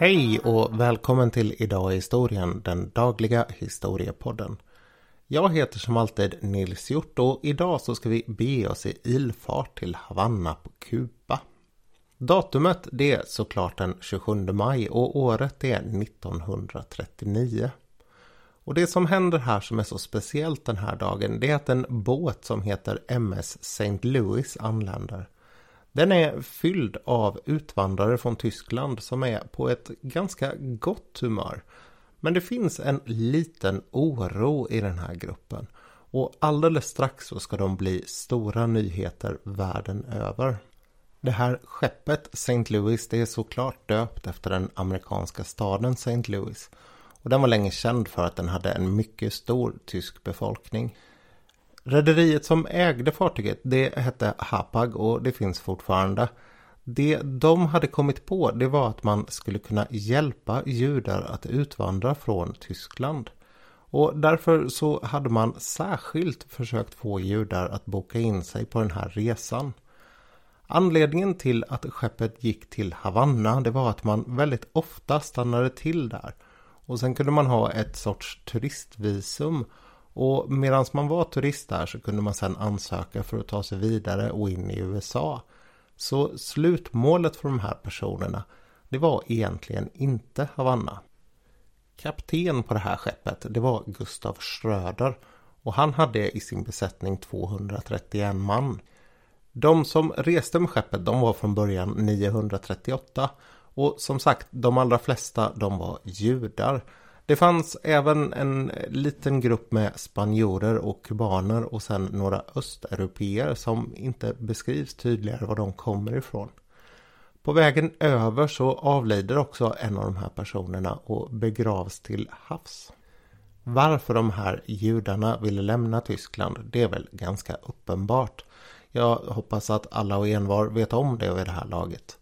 Hej och välkommen till Idag i historien, den dagliga historiepodden. Jag heter som alltid Nils Hjort och idag så ska vi be oss i ilfart till Havanna på Kuba. Datumet det är såklart den 27 maj och året är 1939. Och det som händer här som är så speciellt den här dagen det är att en båt som heter MS St. Louis anländer. Den är fylld av utvandrare från Tyskland som är på ett ganska gott humör. Men det finns en liten oro i den här gruppen. Och alldeles strax så ska de bli stora nyheter världen över. Det här skeppet St. Louis det är såklart döpt efter den amerikanska staden St. Louis. Och den var länge känd för att den hade en mycket stor tysk befolkning. Rederiet som ägde fartyget det hette Hapag och det finns fortfarande. Det de hade kommit på det var att man skulle kunna hjälpa judar att utvandra från Tyskland. Och därför så hade man särskilt försökt få judar att boka in sig på den här resan. Anledningen till att skeppet gick till Havanna det var att man väldigt ofta stannade till där. Och sen kunde man ha ett sorts turistvisum och medan man var turist där så kunde man sedan ansöka för att ta sig vidare och in i USA. Så slutmålet för de här personerna det var egentligen inte Havanna. Kapten på det här skeppet det var Gustav Schröder och han hade i sin besättning 231 man. De som reste med skeppet de var från början 938 och som sagt de allra flesta de var judar. Det fanns även en liten grupp med spanjorer och kubaner och sen några östeuropeer som inte beskrivs tydligare var de kommer ifrån. På vägen över så avlider också en av de här personerna och begravs till havs. Varför de här judarna ville lämna Tyskland det är väl ganska uppenbart. Jag hoppas att alla och envar vet om det vid det här laget.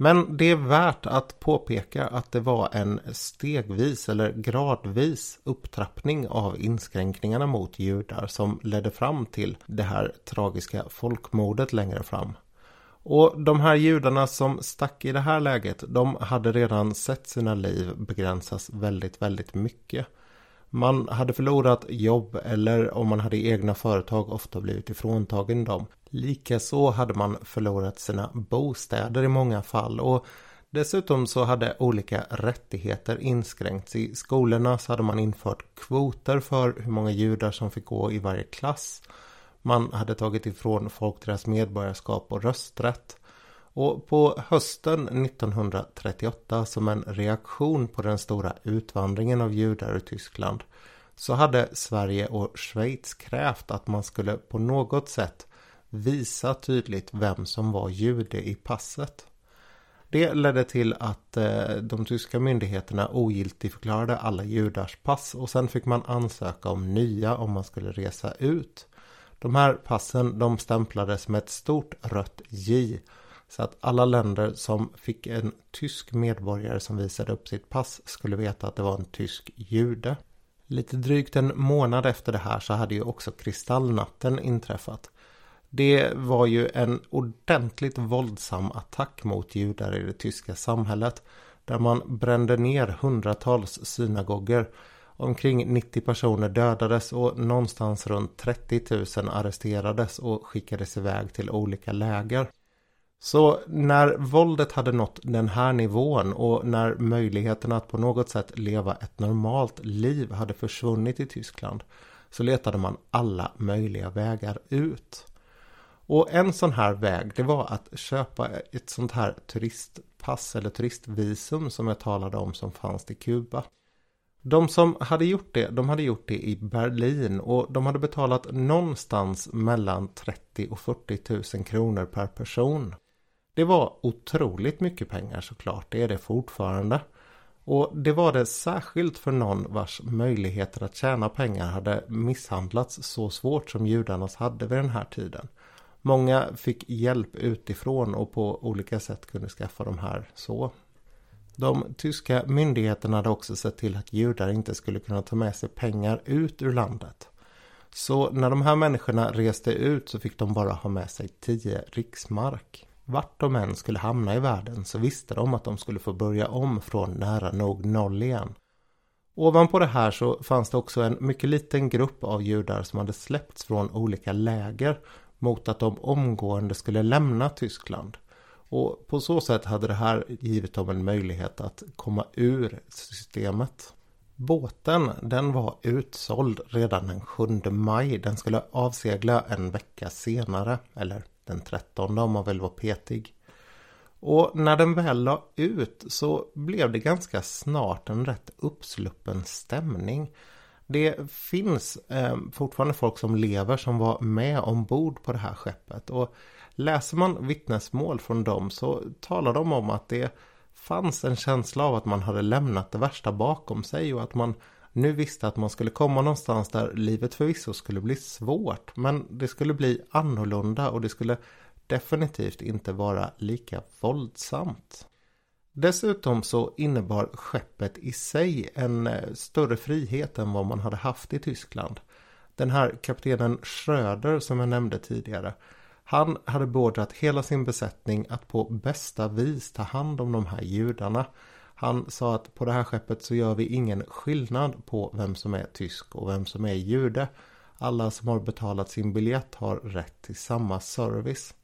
Men det är värt att påpeka att det var en stegvis eller gradvis upptrappning av inskränkningarna mot judar som ledde fram till det här tragiska folkmordet längre fram. Och de här judarna som stack i det här läget, de hade redan sett sina liv begränsas väldigt, väldigt mycket. Man hade förlorat jobb eller om man hade egna företag ofta blivit ifråntagen dem. Likaså hade man förlorat sina bostäder i många fall och dessutom så hade olika rättigheter inskränkts. I skolorna så hade man infört kvoter för hur många judar som fick gå i varje klass. Man hade tagit ifrån folk deras medborgarskap och rösträtt. Och på hösten 1938 som en reaktion på den stora utvandringen av judar ur Tyskland så hade Sverige och Schweiz krävt att man skulle på något sätt visa tydligt vem som var jude i passet. Det ledde till att eh, de tyska myndigheterna ogiltigförklarade alla judars pass och sen fick man ansöka om nya om man skulle resa ut. De här passen de stämplades med ett stort rött J så att alla länder som fick en tysk medborgare som visade upp sitt pass skulle veta att det var en tysk jude. Lite drygt en månad efter det här så hade ju också kristallnatten inträffat. Det var ju en ordentligt våldsam attack mot judar i det tyska samhället. Där man brände ner hundratals synagoger. Omkring 90 personer dödades och någonstans runt 30 000 arresterades och skickades iväg till olika läger. Så när våldet hade nått den här nivån och när möjligheterna att på något sätt leva ett normalt liv hade försvunnit i Tyskland så letade man alla möjliga vägar ut. Och en sån här väg det var att köpa ett sånt här turistpass eller turistvisum som jag talade om som fanns till Kuba. De som hade gjort det, de hade gjort det i Berlin och de hade betalat någonstans mellan 30 och 40 000 kronor per person. Det var otroligt mycket pengar såklart, det är det fortfarande. Och det var det särskilt för någon vars möjligheter att tjäna pengar hade misshandlats så svårt som judarnas hade vid den här tiden. Många fick hjälp utifrån och på olika sätt kunde skaffa de här så. De tyska myndigheterna hade också sett till att judar inte skulle kunna ta med sig pengar ut ur landet. Så när de här människorna reste ut så fick de bara ha med sig 10 riksmark vart de än skulle hamna i världen så visste de att de skulle få börja om från nära nog noll igen. Ovanpå det här så fanns det också en mycket liten grupp av judar som hade släppts från olika läger mot att de omgående skulle lämna Tyskland. Och på så sätt hade det här givit dem en möjlighet att komma ur systemet. Båten den var utsåld redan den 7 maj. Den skulle avsegla en vecka senare, eller den 13 om man vill vara petig. Och när den väl la ut så blev det ganska snart en rätt uppsluppen stämning. Det finns eh, fortfarande folk som lever som var med ombord på det här skeppet. Och läser man vittnesmål från dem så talar de om att det fanns en känsla av att man hade lämnat det värsta bakom sig och att man nu visste att man skulle komma någonstans där livet förvisso skulle bli svårt men det skulle bli annorlunda och det skulle definitivt inte vara lika våldsamt. Dessutom så innebar skeppet i sig en eh, större frihet än vad man hade haft i Tyskland. Den här kaptenen Schröder som jag nämnde tidigare han hade beordrat hela sin besättning att på bästa vis ta hand om de här judarna. Han sa att på det här skeppet så gör vi ingen skillnad på vem som är tysk och vem som är jude. Alla som har betalat sin biljett har rätt till samma service.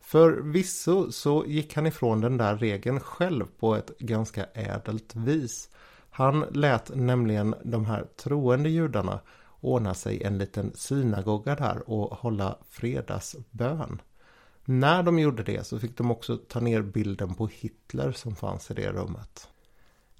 Förvisso så gick han ifrån den där regeln själv på ett ganska ädelt vis. Han lät nämligen de här troende judarna ordna sig en liten synagoga där och hålla fredagsbön. När de gjorde det så fick de också ta ner bilden på Hitler som fanns i det rummet.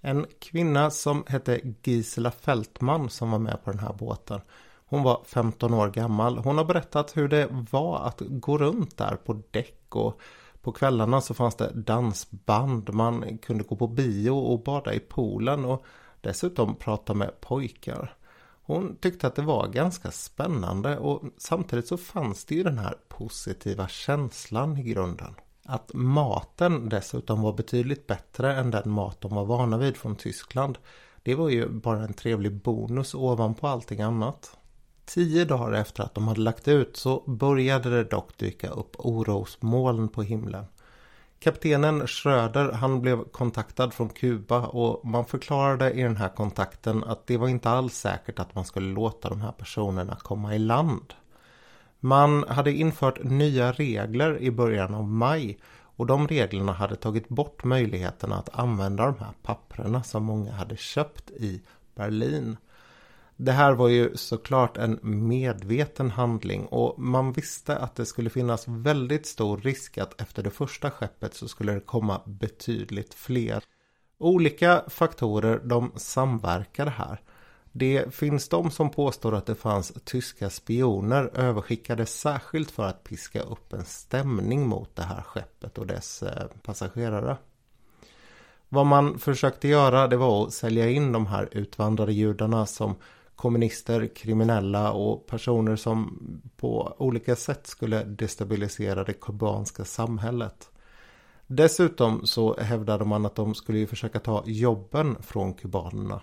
En kvinna som hette Gisela Fältman som var med på den här båten. Hon var 15 år gammal. Hon har berättat hur det var att gå runt där på däck och på kvällarna så fanns det dansband. Man kunde gå på bio och bada i poolen och dessutom prata med pojkar. Hon tyckte att det var ganska spännande och samtidigt så fanns det ju den här positiva känslan i grunden. Att maten dessutom var betydligt bättre än den mat de var vana vid från Tyskland. Det var ju bara en trevlig bonus ovanpå allting annat. Tio dagar efter att de hade lagt ut så började det dock dyka upp orosmoln på himlen. Kaptenen Schröder han blev kontaktad från Kuba och man förklarade i den här kontakten att det var inte alls säkert att man skulle låta de här personerna komma i land. Man hade infört nya regler i början av maj och de reglerna hade tagit bort möjligheterna att använda de här papperna som många hade köpt i Berlin. Det här var ju såklart en medveten handling och man visste att det skulle finnas väldigt stor risk att efter det första skeppet så skulle det komma betydligt fler. Olika faktorer de samverkade här. Det finns de som påstår att det fanns tyska spioner överskickade särskilt för att piska upp en stämning mot det här skeppet och dess eh, passagerare. Vad man försökte göra det var att sälja in de här utvandrade judarna som kommunister, kriminella och personer som på olika sätt skulle destabilisera det kubanska samhället. Dessutom så hävdade man att de skulle försöka ta jobben från kubanerna.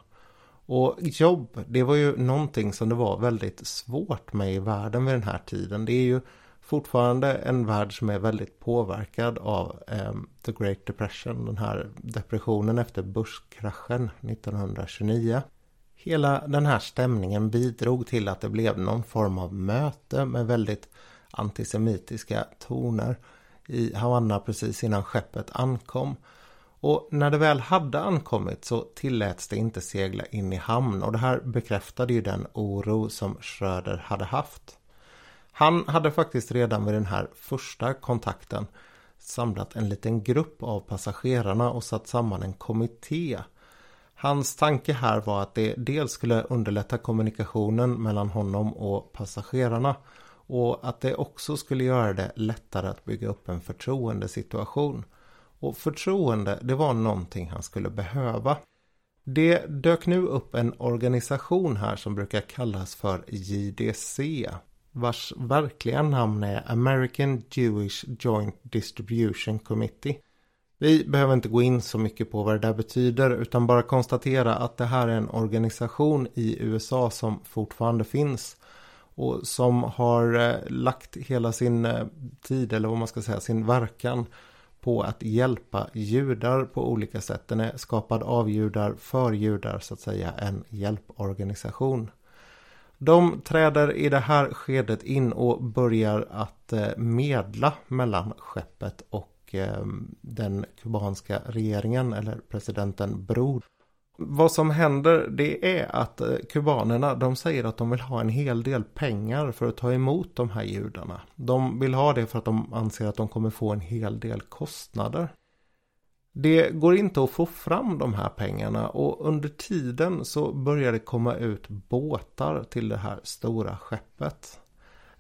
Och jobb, det var ju någonting som det var väldigt svårt med i världen vid den här tiden. Det är ju fortfarande en värld som är väldigt påverkad av eh, The Great Depression, den här depressionen efter börskraschen 1929. Hela den här stämningen bidrog till att det blev någon form av möte med väldigt antisemitiska toner i Havanna precis innan skeppet ankom. Och när det väl hade ankommit så tilläts det inte segla in i hamn och det här bekräftade ju den oro som Schröder hade haft. Han hade faktiskt redan vid den här första kontakten samlat en liten grupp av passagerarna och satt samman en kommitté Hans tanke här var att det dels skulle underlätta kommunikationen mellan honom och passagerarna och att det också skulle göra det lättare att bygga upp en förtroendesituation. Och förtroende, det var någonting han skulle behöva. Det dök nu upp en organisation här som brukar kallas för JDC vars verkliga namn är American Jewish Joint Distribution Committee. Vi behöver inte gå in så mycket på vad det där betyder utan bara konstatera att det här är en organisation i USA som fortfarande finns. och som har eh, lagt hela sin eh, tid eller vad man ska säga sin verkan på att hjälpa judar på olika sätt. Den är skapad av judar för judar så att säga en hjälporganisation. De träder i det här skedet in och börjar att eh, medla mellan skeppet och och ehm, den kubanska regeringen eller presidenten Brod. Vad som händer det är att eh, kubanerna de säger att de vill ha en hel del pengar för att ta emot de här judarna. De vill ha det för att de anser att de kommer få en hel del kostnader. Det går inte att få fram de här pengarna och under tiden så börjar det komma ut båtar till det här stora skeppet.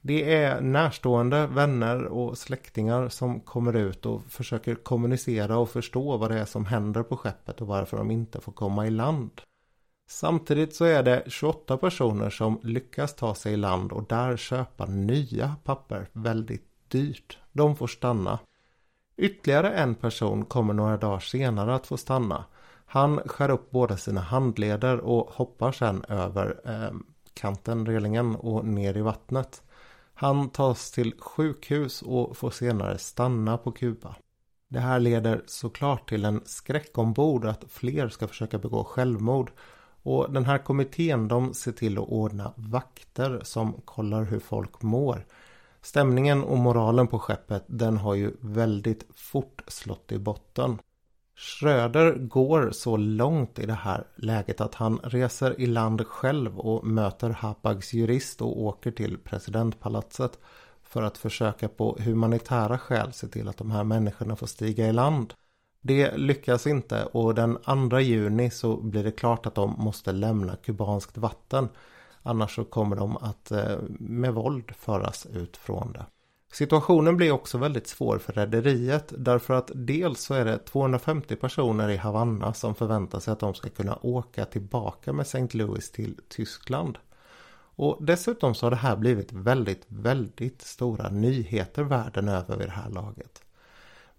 Det är närstående vänner och släktingar som kommer ut och försöker kommunicera och förstå vad det är som händer på skeppet och varför de inte får komma i land. Samtidigt så är det 28 personer som lyckas ta sig i land och där köpa nya papper väldigt dyrt. De får stanna. Ytterligare en person kommer några dagar senare att få stanna. Han skär upp båda sina handleder och hoppar sedan över eh, kanten, relingen och ner i vattnet. Han tas till sjukhus och får senare stanna på Kuba. Det här leder såklart till en skräck ombord att fler ska försöka begå självmord. Och den här kommittén de ser till att ordna vakter som kollar hur folk mår. Stämningen och moralen på skeppet den har ju väldigt fort slått i botten. Schröder går så långt i det här läget att han reser i land själv och möter Hapags jurist och åker till presidentpalatset för att försöka på humanitära skäl se till att de här människorna får stiga i land. Det lyckas inte och den 2 juni så blir det klart att de måste lämna kubanskt vatten. Annars så kommer de att eh, med våld föras ut från det. Situationen blir också väldigt svår för rederiet därför att dels så är det 250 personer i Havanna som förväntar sig att de ska kunna åka tillbaka med St. Louis till Tyskland. Och dessutom så har det här blivit väldigt, väldigt stora nyheter världen över vid det här laget.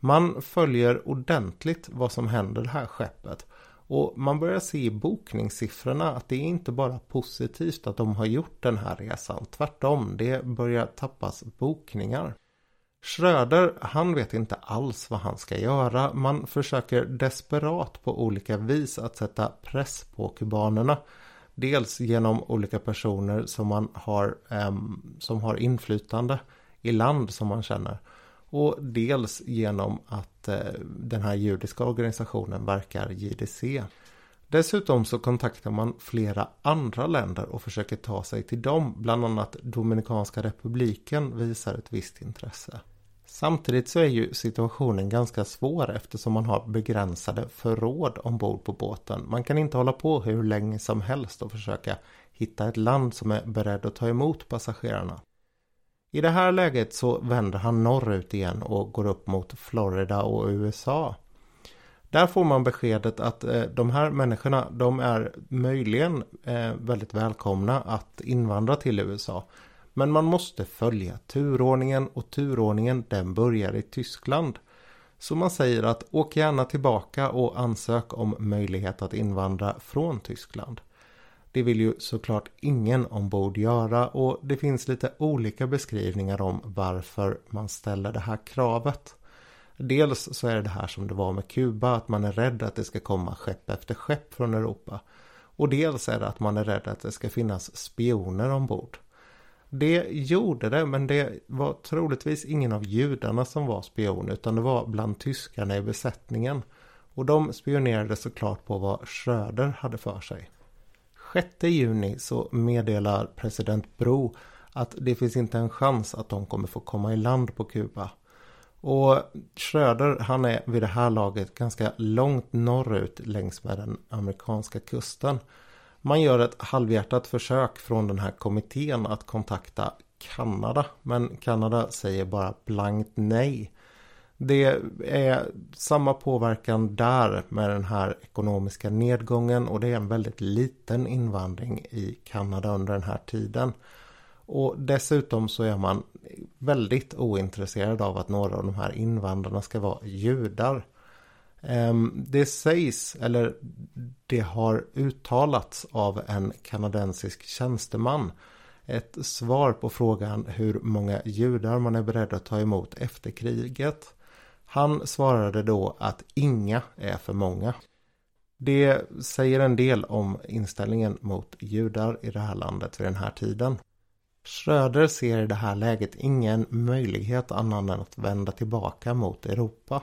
Man följer ordentligt vad som händer det här skeppet och man börjar se i bokningssiffrorna att det är inte bara positivt att de har gjort den här resan. Tvärtom, det börjar tappas bokningar. Schröder, han vet inte alls vad han ska göra. Man försöker desperat på olika vis att sätta press på kubanerna. Dels genom olika personer som man har, eh, som har inflytande i land som man känner. Och dels genom att eh, den här judiska organisationen verkar JDC. Dessutom så kontaktar man flera andra länder och försöker ta sig till dem. Bland annat Dominikanska republiken visar ett visst intresse. Samtidigt så är ju situationen ganska svår eftersom man har begränsade förråd ombord på båten. Man kan inte hålla på hur länge som helst och försöka hitta ett land som är beredd att ta emot passagerarna. I det här läget så vänder han norrut igen och går upp mot Florida och USA. Där får man beskedet att eh, de här människorna de är möjligen eh, väldigt välkomna att invandra till USA. Men man måste följa turordningen och turordningen den börjar i Tyskland. Så man säger att åk gärna tillbaka och ansök om möjlighet att invandra från Tyskland. Det vill ju såklart ingen ombord göra och det finns lite olika beskrivningar om varför man ställer det här kravet. Dels så är det det här som det var med Kuba, att man är rädd att det ska komma skepp efter skepp från Europa. Och dels är det att man är rädd att det ska finnas spioner ombord. Det gjorde det, men det var troligtvis ingen av judarna som var spion, utan det var bland tyskarna i besättningen. Och de spionerade såklart på vad Schröder hade för sig. 6 juni så meddelar president Bro att det finns inte en chans att de kommer få komma i land på Kuba. Och Schröder han är vid det här laget ganska långt norrut längs med den amerikanska kusten. Man gör ett halvhjärtat försök från den här kommittén att kontakta Kanada. Men Kanada säger bara blankt nej. Det är samma påverkan där med den här ekonomiska nedgången och det är en väldigt liten invandring i Kanada under den här tiden. Och dessutom så är man väldigt ointresserad av att några av de här invandrarna ska vara judar. Ehm, det sägs, eller det har uttalats av en kanadensisk tjänsteman ett svar på frågan hur många judar man är beredd att ta emot efter kriget. Han svarade då att inga är för många. Det säger en del om inställningen mot judar i det här landet vid den här tiden. Schröder ser i det här läget ingen möjlighet annan än att vända tillbaka mot Europa.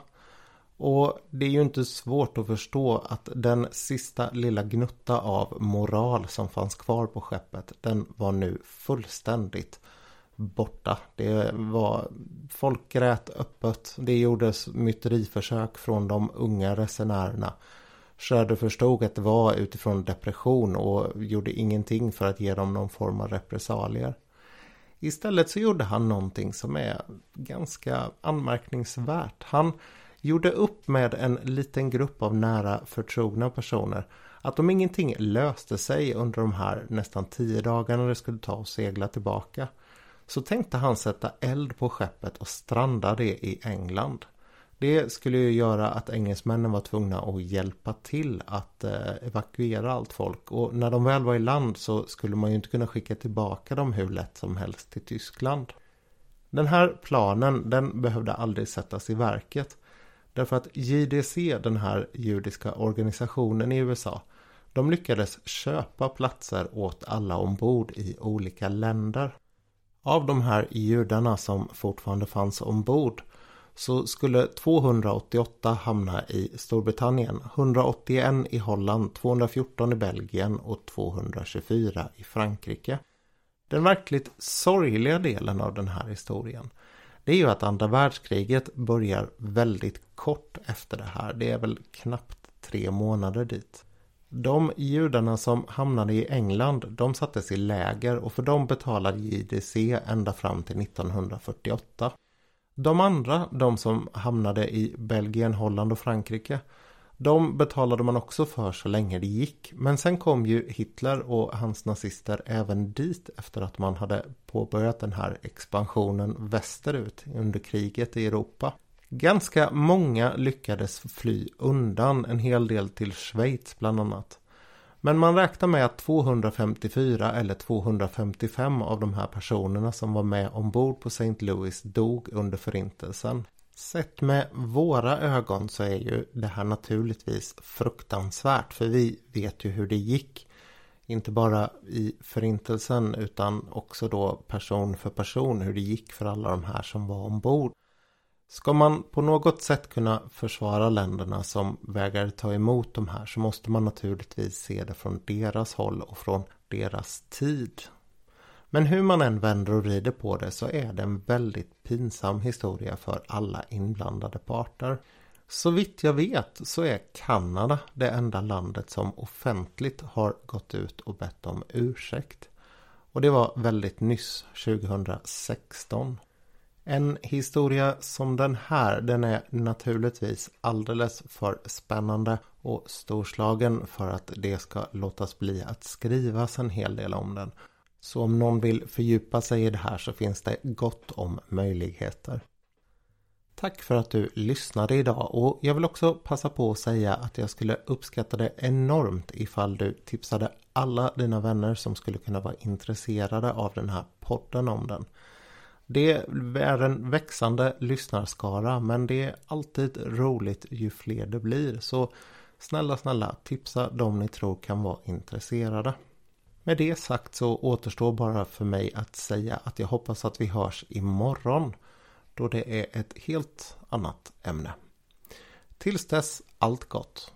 Och det är ju inte svårt att förstå att den sista lilla gnutta av moral som fanns kvar på skeppet den var nu fullständigt borta. Det var folk grät öppet. Det gjordes myteriförsök från de unga resenärerna. Schröder förstod att det var utifrån depression och gjorde ingenting för att ge dem någon form av repressalier. Istället så gjorde han någonting som är ganska anmärkningsvärt. Han gjorde upp med en liten grupp av nära förtrogna personer att om ingenting löste sig under de här nästan tio dagarna det skulle ta att segla tillbaka så tänkte han sätta eld på skeppet och stranda det i England. Det skulle ju göra att engelsmännen var tvungna att hjälpa till att eh, evakuera allt folk och när de väl var i land så skulle man ju inte kunna skicka tillbaka dem hur lätt som helst till Tyskland. Den här planen den behövde aldrig sättas i verket därför att JDC, den här judiska organisationen i USA, de lyckades köpa platser åt alla ombord i olika länder. Av de här judarna som fortfarande fanns ombord så skulle 288 hamna i Storbritannien, 181 i Holland, 214 i Belgien och 224 i Frankrike. Den verkligt sorgliga delen av den här historien det är ju att andra världskriget börjar väldigt kort efter det här. Det är väl knappt tre månader dit. De judarna som hamnade i England, de sattes i läger och för dem betalade JDC ända fram till 1948. De andra, de som hamnade i Belgien, Holland och Frankrike, de betalade man också för så länge det gick. Men sen kom ju Hitler och hans nazister även dit efter att man hade påbörjat den här expansionen västerut under kriget i Europa. Ganska många lyckades fly undan, en hel del till Schweiz bland annat. Men man räknar med att 254 eller 255 av de här personerna som var med ombord på St. Louis dog under förintelsen. Sett med våra ögon så är ju det här naturligtvis fruktansvärt för vi vet ju hur det gick. Inte bara i förintelsen utan också då person för person hur det gick för alla de här som var ombord. Ska man på något sätt kunna försvara länderna som vägrar ta emot de här så måste man naturligtvis se det från deras håll och från deras tid. Men hur man än vänder och vrider på det så är det en väldigt pinsam historia för alla inblandade parter. Så vitt jag vet så är Kanada det enda landet som offentligt har gått ut och bett om ursäkt. Och det var väldigt nyss, 2016. En historia som den här, den är naturligtvis alldeles för spännande och storslagen för att det ska låtas bli att skrivas en hel del om den. Så om någon vill fördjupa sig i det här så finns det gott om möjligheter. Tack för att du lyssnade idag och jag vill också passa på att säga att jag skulle uppskatta det enormt ifall du tipsade alla dina vänner som skulle kunna vara intresserade av den här podden om den. Det är en växande lyssnarskara men det är alltid roligt ju fler det blir så snälla snälla tipsa dem ni tror kan vara intresserade. Med det sagt så återstår bara för mig att säga att jag hoppas att vi hörs imorgon då det är ett helt annat ämne. Tills dess, allt gott!